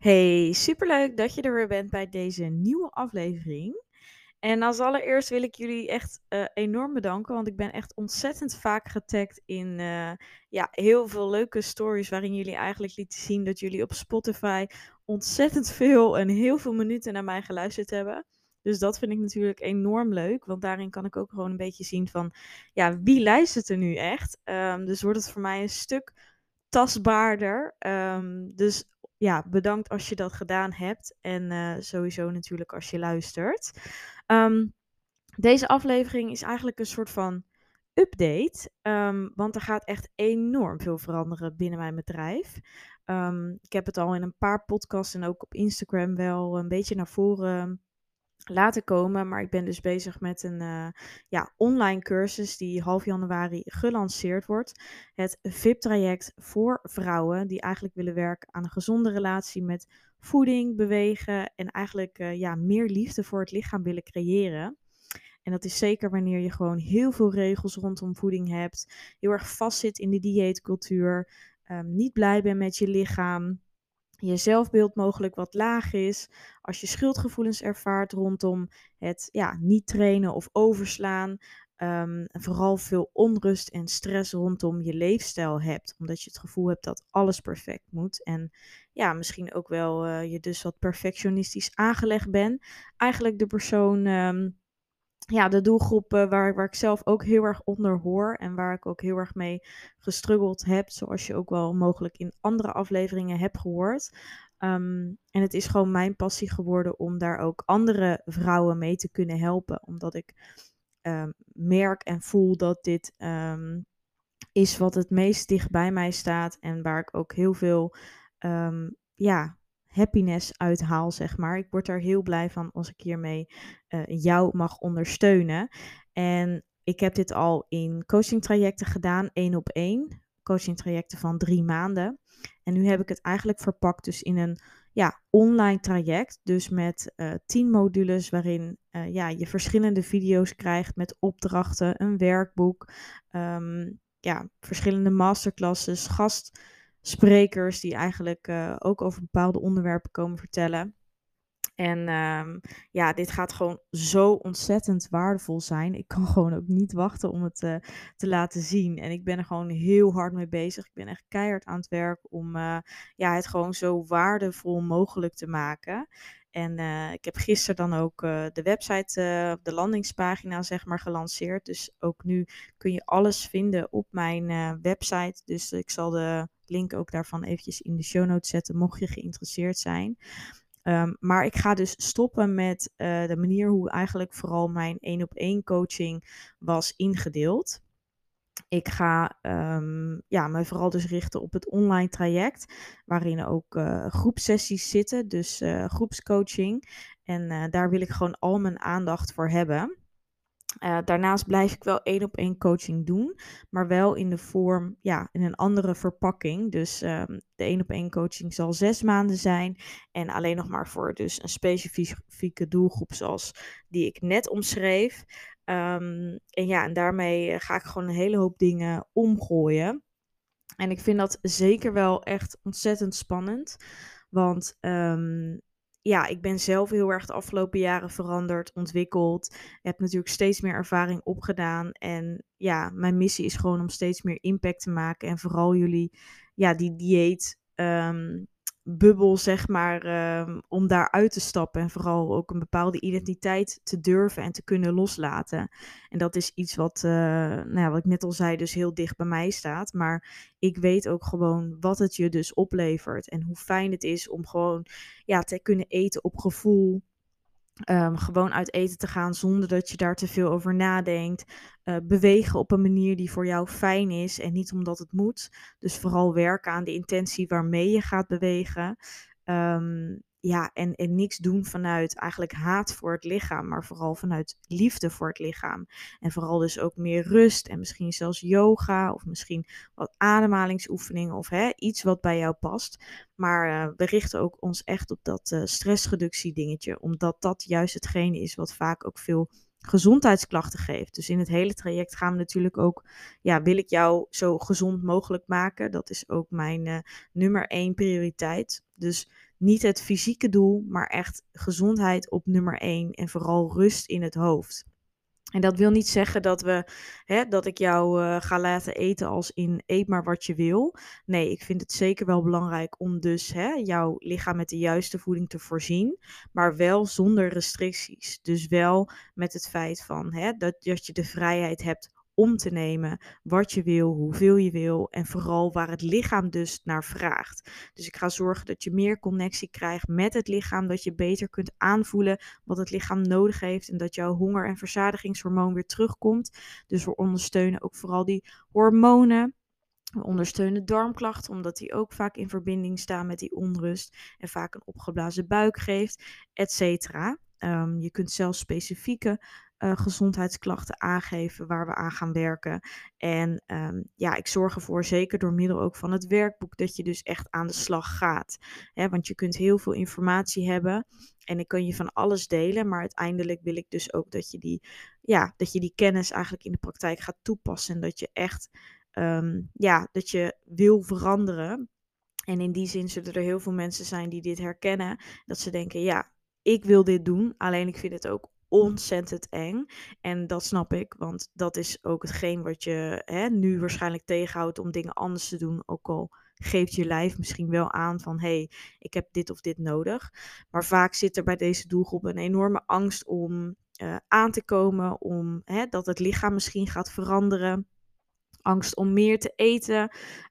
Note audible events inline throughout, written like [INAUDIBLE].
Hey, superleuk dat je er weer bent bij deze nieuwe aflevering. En als allereerst wil ik jullie echt uh, enorm bedanken, want ik ben echt ontzettend vaak getagd in uh, ja, heel veel leuke stories waarin jullie eigenlijk lieten zien dat jullie op Spotify ontzettend veel en heel veel minuten naar mij geluisterd hebben. Dus dat vind ik natuurlijk enorm leuk, want daarin kan ik ook gewoon een beetje zien van, ja, wie luistert er nu echt? Um, dus wordt het voor mij een stuk tastbaarder. Um, dus ja, bedankt als je dat gedaan hebt. En uh, sowieso natuurlijk als je luistert. Um, deze aflevering is eigenlijk een soort van update. Um, want er gaat echt enorm veel veranderen binnen mijn bedrijf. Um, ik heb het al in een paar podcasts en ook op Instagram wel een beetje naar voren laten komen. Maar ik ben dus bezig met een uh, ja, online cursus die half januari gelanceerd wordt. Het VIP-traject voor vrouwen die eigenlijk willen werken aan een gezonde relatie met voeding, bewegen en eigenlijk uh, ja, meer liefde voor het lichaam willen creëren. En dat is zeker wanneer je gewoon heel veel regels rondom voeding hebt, heel erg vastzit in de dieetcultuur, um, niet blij bent met je lichaam, je zelfbeeld mogelijk wat laag is, als je schuldgevoelens ervaart rondom het ja, niet trainen of overslaan, um, vooral veel onrust en stress rondom je leefstijl hebt, omdat je het gevoel hebt dat alles perfect moet en ja, misschien ook wel uh, je dus wat perfectionistisch aangelegd bent. Eigenlijk de persoon um, ja, de doelgroep uh, waar, waar ik zelf ook heel erg onder hoor en waar ik ook heel erg mee gestruggeld heb, zoals je ook wel mogelijk in andere afleveringen hebt gehoord. Um, en het is gewoon mijn passie geworden om daar ook andere vrouwen mee te kunnen helpen, omdat ik um, merk en voel dat dit um, is wat het meest dicht bij mij staat en waar ik ook heel veel ja, happiness uithaal, zeg maar. Ik word er heel blij van als ik hiermee uh, jou mag ondersteunen. En ik heb dit al in coaching trajecten gedaan, één op één. Coaching trajecten van drie maanden. En nu heb ik het eigenlijk verpakt dus in een ja, online traject. Dus met uh, tien modules waarin uh, ja, je verschillende video's krijgt met opdrachten, een werkboek, um, ja, verschillende masterclasses, gast sprekers die eigenlijk uh, ook over bepaalde onderwerpen komen vertellen. En um, ja, dit gaat gewoon zo ontzettend waardevol zijn. Ik kan [LAUGHS] gewoon ook niet wachten om het uh, te laten zien. En ik ben er gewoon heel hard mee bezig. Ik ben echt keihard aan het werk om uh, ja, het gewoon zo waardevol mogelijk te maken. En ik heb gisteren dan ook de website, de landingspagina zeg maar gelanceerd. Dus ook nu kun je alles vinden op mijn website. Dus ik zal de link ook daarvan eventjes in de show notes zetten, mocht je geïnteresseerd zijn. Um, maar ik ga dus stoppen met de manier hoe eigenlijk vooral mijn één op één coaching was ingedeeld. Ik ga um, ja, me vooral dus richten op het online traject, waarin ook uh, groepsessies zitten, dus uh, groepscoaching. En daar wil ik gewoon al mijn aandacht voor hebben. Daarnaast blijf ik wel één op één coaching doen, maar wel in de vorm, ja, in een andere verpakking. Dus um, de één op één coaching zal zes maanden zijn en alleen nog maar voor dus een specifieke doelgroep zoals die ik net omschreef. Um, en ja, en daarmee eh, ga ik gewoon een hele hoop dingen omgooien. En ik vind dat zeker wel echt ontzettend spannend. Want um, ja, ik ben zelf heel erg de afgelopen jaren veranderd, ontwikkeld. Ik heb natuurlijk steeds meer ervaring opgedaan. En ja, mijn missie is gewoon om steeds meer impact te maken. En vooral jullie, ja, die dieet. Um, bubbel, zeg maar, uh, om daar uit te stappen. En vooral ook een bepaalde identiteit te durven en te kunnen loslaten. En dat is iets wat, uh, nou ja, wat ik net al zei, dus heel dicht bij mij staat. Maar ik weet ook gewoon wat het je dus oplevert. En hoe fijn het is om gewoon ja, te kunnen eten op gevoel. Um, gewoon uit eten te gaan zonder dat je daar te veel over nadenkt. Uh, bewegen op een manier die voor jou fijn is en niet omdat het moet. Dus vooral werken aan de intentie waarmee je gaat bewegen. Um, ja, en, en niks doen vanuit eigenlijk haat voor het lichaam, maar vooral vanuit liefde voor het lichaam. En vooral dus ook meer rust en misschien zelfs yoga of misschien wat ademhalingsoefeningen of hè, iets wat bij jou past. Maar uh, we richten ook ons echt op dat uh, stressreductie dingetje, omdat dat juist hetgene is wat vaak ook veel gezondheidsklachten geeft. Dus in het hele traject gaan we natuurlijk ook, ja, wil ik jou zo gezond mogelijk maken. Dat is ook mijn uh, nummer één prioriteit. Dus niet het fysieke doel, maar echt gezondheid op nummer één en vooral rust in het hoofd. En dat wil niet zeggen dat, we, hè, dat ik jou uh, ga laten eten als in eet maar wat je wil. Nee, ik vind het zeker wel belangrijk om dus hè, jouw lichaam met de juiste voeding te voorzien. Maar wel zonder restricties. Dus wel met het feit van hè, dat, dat je de vrijheid hebt om te nemen wat je wil, hoeveel je wil en vooral waar het lichaam dus naar vraagt. Dus ik ga zorgen dat je meer connectie krijgt met het lichaam, dat je beter kunt aanvoelen wat het lichaam nodig heeft en dat jouw honger- en verzadigingshormoon weer terugkomt. Dus we ondersteunen ook vooral die hormonen. We ondersteunen darmklachten, omdat die ook vaak in verbinding staan met die onrust en vaak een opgeblazen buik geeft, et cetera. Ehm, je kunt zelfs specifieke uh, gezondheidsklachten aangeven waar we aan gaan werken. En um, ja, ik zorg ervoor, zeker door middel ook van het werkboek, dat je dus echt aan de slag gaat. Want je kunt heel veel informatie hebben en ik kan je van alles delen, maar uiteindelijk wil ik dus ook dat je die, ja, dat je die kennis eigenlijk in de praktijk gaat toepassen. En dat je echt, um, ja, dat je wil veranderen. En in die zin zullen er heel veel mensen zijn die dit herkennen. Dat ze denken, ja, ik wil dit doen. Alleen ik vind het ook ontzettend eng. En dat snap ik, want dat is ook hetgeen wat je hè, nu waarschijnlijk tegenhoudt om dingen anders te doen. Ook al geeft je lijf misschien wel aan van hé, hey, ik heb dit of dit nodig. Maar vaak zit er bij deze doelgroep een enorme angst om uh, aan te komen, om hè, dat het lichaam misschien gaat veranderen angst om meer te eten.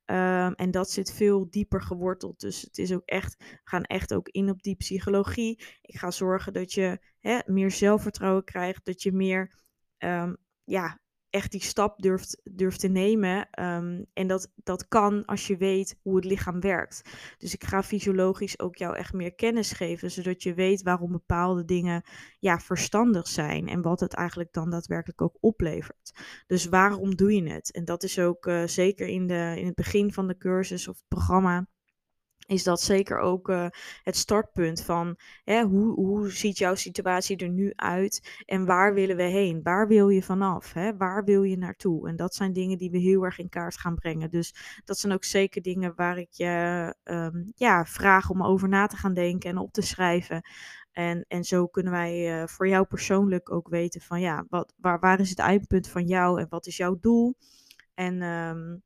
Um, en dat zit veel dieper geworteld. Dus het is ook echt, we gaan echt ook in op die psychologie. Ik ga zorgen dat je hè, meer zelfvertrouwen krijgt, dat je meer um, ja, echt die stap durft, durft te nemen. Um, en dat, dat kan als je weet hoe het lichaam werkt. Dus ik ga fysiologisch ook jou echt meer kennis geven, zodat je weet waarom bepaalde dingen ja, verstandig zijn en wat het eigenlijk dan daadwerkelijk ook oplevert. Dus waarom doe je het? En dat is ook uh, zeker in, de, in het begin van de cursus of het programma is dat zeker ook uh, het startpunt van hè, hoe, hoe ziet jouw situatie er nu uit en waar willen we heen? Waar wil je vanaf? Hè? Waar wil je naartoe? En dat zijn dingen die we heel erg in kaart gaan brengen. Dus dat zijn ook zeker dingen waar ik je um, ja, vraag om over na te gaan denken en op te schrijven. En, en zo kunnen wij uh, voor jou persoonlijk ook weten van ja, wat, waar, waar is het eindpunt van jou en wat is jouw doel? En um,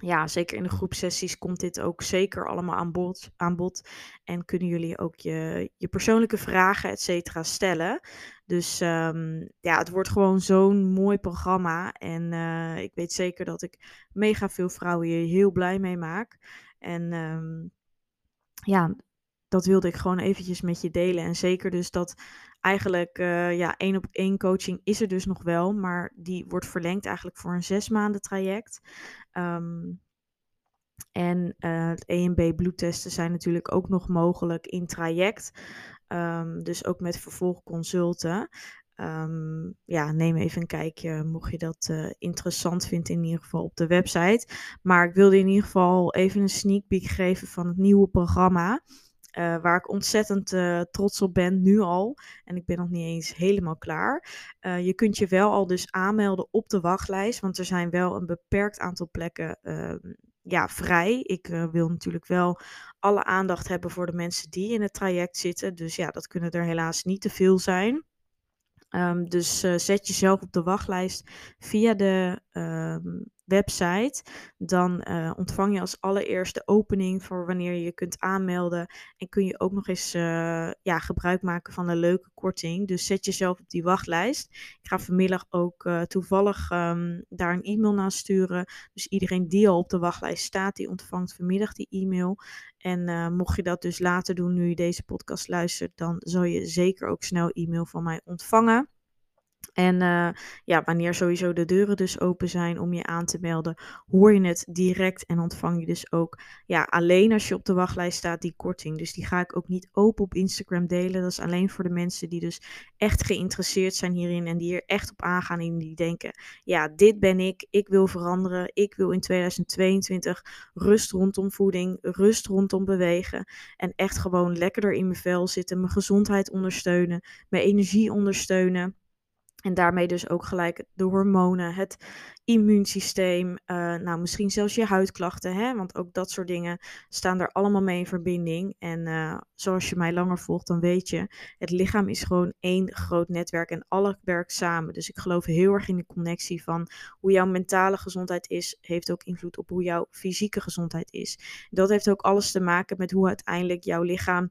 ja, zeker in de groepsessies komt dit ook zeker allemaal aan bod. Aan bod en kunnen jullie ook je, je persoonlijke vragen, et cetera, stellen. Dus um, ja, het wordt gewoon zo'n mooi programma. En uh, ik weet zeker dat ik mega veel vrouwen hier heel blij mee maak. En um, ja, dat wilde ik gewoon eventjes met je delen. En zeker dus dat eigenlijk, uh, ja, één op één coaching is er dus nog wel. Maar die wordt verlengd eigenlijk voor een zes maanden traject. Um, en uh, het EMB bloedtesten zijn natuurlijk ook nog mogelijk in traject. Um, dus ook met vervolgconsulten. Um, ja, neem even een kijkje, mocht je dat uh, interessant vinden, in ieder geval op de website. Maar ik wilde in ieder geval even een sneak peek geven van het nieuwe programma. Uh, waar ik ontzettend uh, trots op ben, nu al. En ik ben nog niet eens helemaal klaar. Uh, je kunt je wel al dus aanmelden op de wachtlijst. Want er zijn wel een beperkt aantal plekken ehm, ja, vrij. Ik wil natuurlijk wel alle aandacht hebben voor de mensen die in het traject zitten. Dus ja, dat kunnen er helaas niet te veel zijn. Um, dus zet jezelf op de wachtlijst via de um, website. Dan uh, ontvang je als allereerste opening voor wanneer je je kunt aanmelden. En kun je ook nog eens uh, ja, gebruik maken van een leuke korting. Dus zet jezelf op die wachtlijst. Ik ga vanmiddag ook toevallig um, daar een e-mail naar sturen. Dus iedereen die al op de wachtlijst staat, die ontvangt vanmiddag die e-mail. En mocht je dat dus later doen nu je deze podcast luistert, dan zal je zeker ook snel e-mail van mij ontvangen. En uh, ja, wanneer sowieso de deuren dus open zijn om je aan te melden, hoor je het direct en ontvang je dus ook, ja, alleen als je op de wachtlijst staat, die korting. Dus die ga ik ook niet open op Instagram delen. Dat is alleen voor de mensen die dus echt geïnteresseerd zijn hierin en die er echt op aangaan en die denken, ja, dit ben ik, ik wil veranderen, ik wil in 2022 rust rondom voeding, rust rondom bewegen en echt gewoon lekkerder in mijn vel zitten, mijn gezondheid ondersteunen, mijn energie ondersteunen. En daarmee dus ook gelijk de hormonen, het immuunsysteem, uh, nou misschien zelfs je huidklachten, hè? want ook dat soort dingen staan er allemaal mee in verbinding. En uh, zoals je mij langer volgt, dan weet je, het lichaam is gewoon één groot netwerk en alle werkt samen. Dus ik geloof heel erg in de connectie van hoe jouw mentale gezondheid is, heeft ook invloed op hoe jouw fysieke gezondheid is. Dat heeft ook alles te maken met hoe uiteindelijk jouw lichaam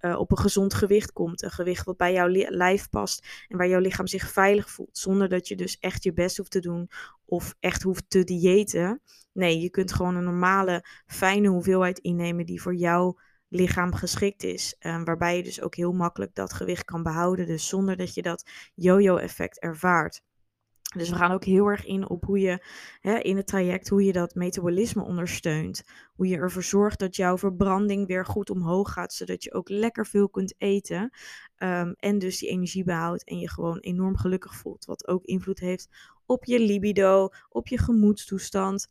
uh, op een gezond gewicht komt. Een gewicht wat bij jouw lijf past en waar jouw lichaam zich veilig voelt. Zonder dat je dus echt je best hoeft te doen of echt hoeft te diëten. Nee, je kunt gewoon een normale, fijne hoeveelheid innemen die voor jouw lichaam geschikt is. Um, waarbij je dus ook heel makkelijk dat gewicht kan behouden. Dus zonder dat je dat yo-yo-effect ervaart. Dus we gaan ook heel erg in op hoe je hè, in het traject, hoe je dat metabolisme ondersteunt. Hoe je ervoor zorgt dat jouw verbranding weer goed omhoog gaat, zodat je ook lekker veel kunt eten. Um, en dus die energie behoudt en je gewoon enorm gelukkig voelt. Wat ook invloed heeft op je libido, op je gemoedstoestand.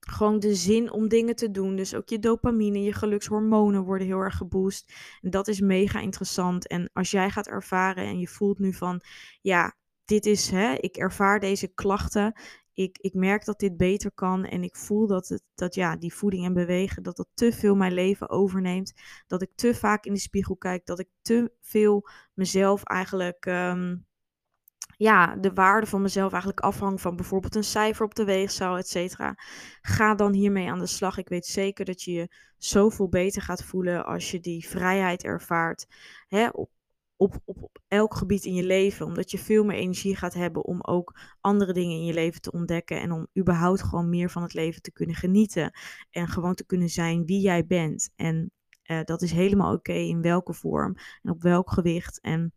Gewoon de zin om dingen te doen. Dus ook je dopamine, je gelukshormonen worden heel erg geboost. En dat is mega interessant. En als jij gaat ervaren en je voelt nu van, ja, dit is, hè, ik ervaar deze klachten. Ik, ik merk dat dit beter kan en ik voel dat, het, dat ja, die voeding en bewegen, dat dat te veel mijn leven overneemt. Dat ik te vaak in de spiegel kijk, dat ik te veel mezelf eigenlijk, um, ja, de waarde van mezelf eigenlijk afhang van bijvoorbeeld een cijfer op de weegschaal, et cetera. Ga dan hiermee aan de slag. Ik weet zeker dat je je zoveel beter gaat voelen als je die vrijheid ervaart. Hè, op, op, op, op elk gebied in je leven. Omdat je veel meer energie gaat hebben om ook andere dingen in je leven te ontdekken. En om überhaupt gewoon meer van het leven te kunnen genieten. En gewoon te kunnen zijn wie jij bent. En uh, dat is helemaal oké in welke vorm en op welk gewicht. En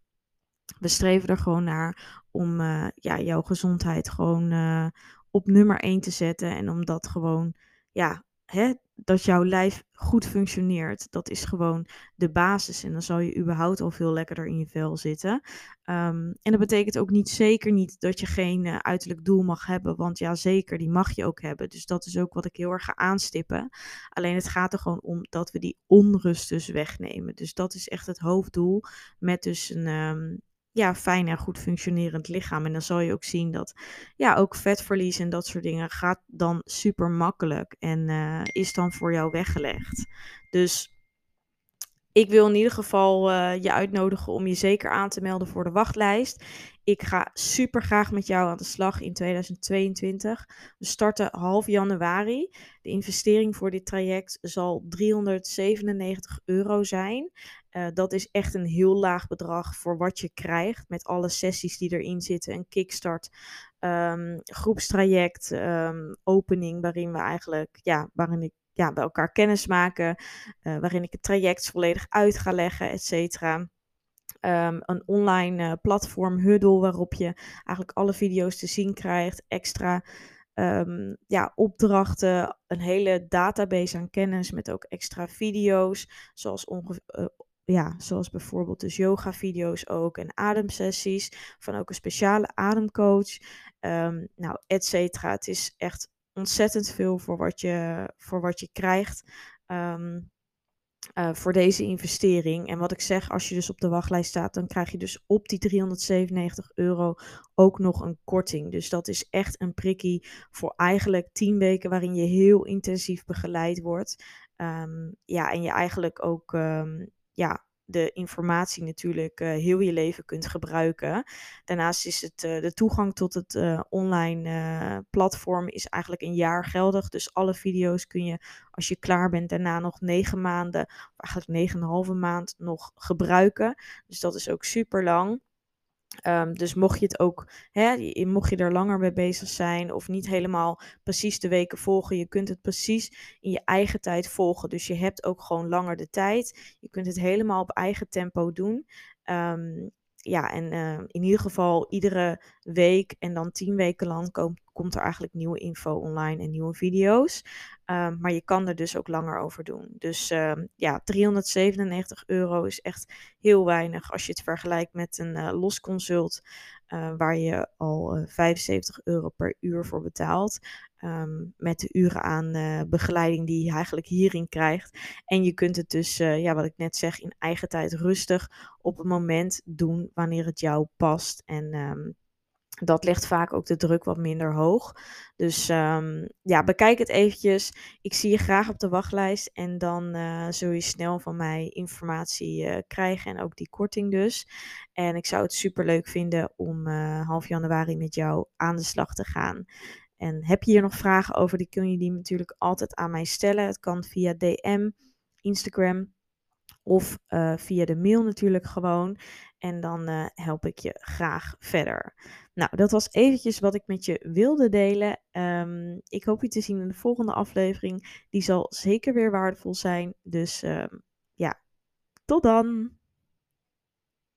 we streven er gewoon naar om uh, ja, jouw gezondheid gewoon uh, op nummer 1 te zetten. En om dat gewoon ja, hè, dat jouw lijf goed functioneert. Dat is gewoon de basis. En dan zal je überhaupt al veel lekkerder in je vel zitten. Um, en dat betekent ook niet zeker niet dat je geen uh, uiterlijk doel mag hebben. Want ja, zeker, die mag je ook hebben. Dus dat is ook wat ik heel erg ga aanstippen. Alleen het gaat er gewoon om dat we die onrust dus wegnemen. Dus dat is echt het hoofddoel. Met dus een, um, ja, fijn en goed functionerend lichaam. En dan zal je ook zien dat ja, ook vetverlies en dat soort dingen gaat dan super makkelijk en uh, is dan voor jou weggelegd. Dus ik wil in ieder geval uh, je uitnodigen om je zeker aan te melden voor de wachtlijst. Ik ga super graag met jou aan de slag in 2022. We starten half januari. De investering voor dit traject zal 397 euro zijn. Uh, dat is echt een heel laag bedrag voor wat je krijgt met alle sessies die erin zitten. Een kickstart, um, groepstraject, um, opening, waarin we eigenlijk, ja, waarin ik ja, bij elkaar kennis maken, uh, waarin ik het traject volledig uit ga leggen, et cetera. Um, een online uh, platform, Huddle, waarop je eigenlijk alle video's te zien krijgt, extra um, ja, opdrachten, een hele database aan kennis met ook extra video's, zoals. Uh, ja, zoals bijvoorbeeld dus yoga-video's ook en ademsessies van ook een speciale ademcoach. Um, nou, et cetera. Het is echt ontzettend veel voor wat je, voor wat je krijgt. Um, uh, voor deze investering. En wat ik zeg, als je dus op de wachtlijst staat, dan krijg je dus op die 397 euro ook nog een korting. Dus dat is echt een prikkie voor eigenlijk 10 weken waarin je heel intensief begeleid wordt. Um, ja, en je eigenlijk ook um, ja, de informatie natuurlijk uh, heel je leven kunt gebruiken. Daarnaast is het uh, de toegang tot het uh, online platform is eigenlijk een jaar geldig. Dus alle video's kun je als je klaar bent daarna nog negen maanden, of eigenlijk negen en een halve maand nog gebruiken. Dus dat is ook super lang. Um, dus mocht je het ook, hè, mocht je er langer mee bezig zijn of niet helemaal precies de weken volgen, je kunt het precies in je eigen tijd volgen. Dus je hebt ook gewoon langer de tijd. Je kunt het helemaal op eigen tempo doen. Um, ja, en uh, in ieder geval iedere week en dan tien weken lang komt er eigenlijk nieuwe info online en nieuwe video's. Um, maar je kan er dus ook langer over doen. Dus uh, ja, 397 euro is echt heel weinig als je het vergelijkt met een uh, los consult. Uh, waar je al 75 euro per uur voor betaalt. Um, met de uren aan begeleiding die je eigenlijk hierin krijgt. En je kunt het dus, ja, wat ik net zeg, in eigen tijd rustig op een moment doen wanneer het jou past. En dat legt vaak ook de druk wat minder hoog. Dus um, ja, bekijk het eventjes. Ik zie je graag op de wachtlijst en dan uh, zul je snel van mij informatie uh, krijgen en ook die korting dus. En ik zou het super leuk vinden om uh, half januari met jou aan de slag te gaan. En heb je hier nog vragen over, die kun je die natuurlijk altijd aan mij stellen. Het kan via DM, Instagram of via de mail natuurlijk gewoon. En dan uh, help ik je graag verder. Nou, dat was eventjes wat ik met je wilde delen. Um, ik hoop je te zien in de volgende aflevering. Die zal zeker weer waardevol zijn. Dus um, ja, tot dan!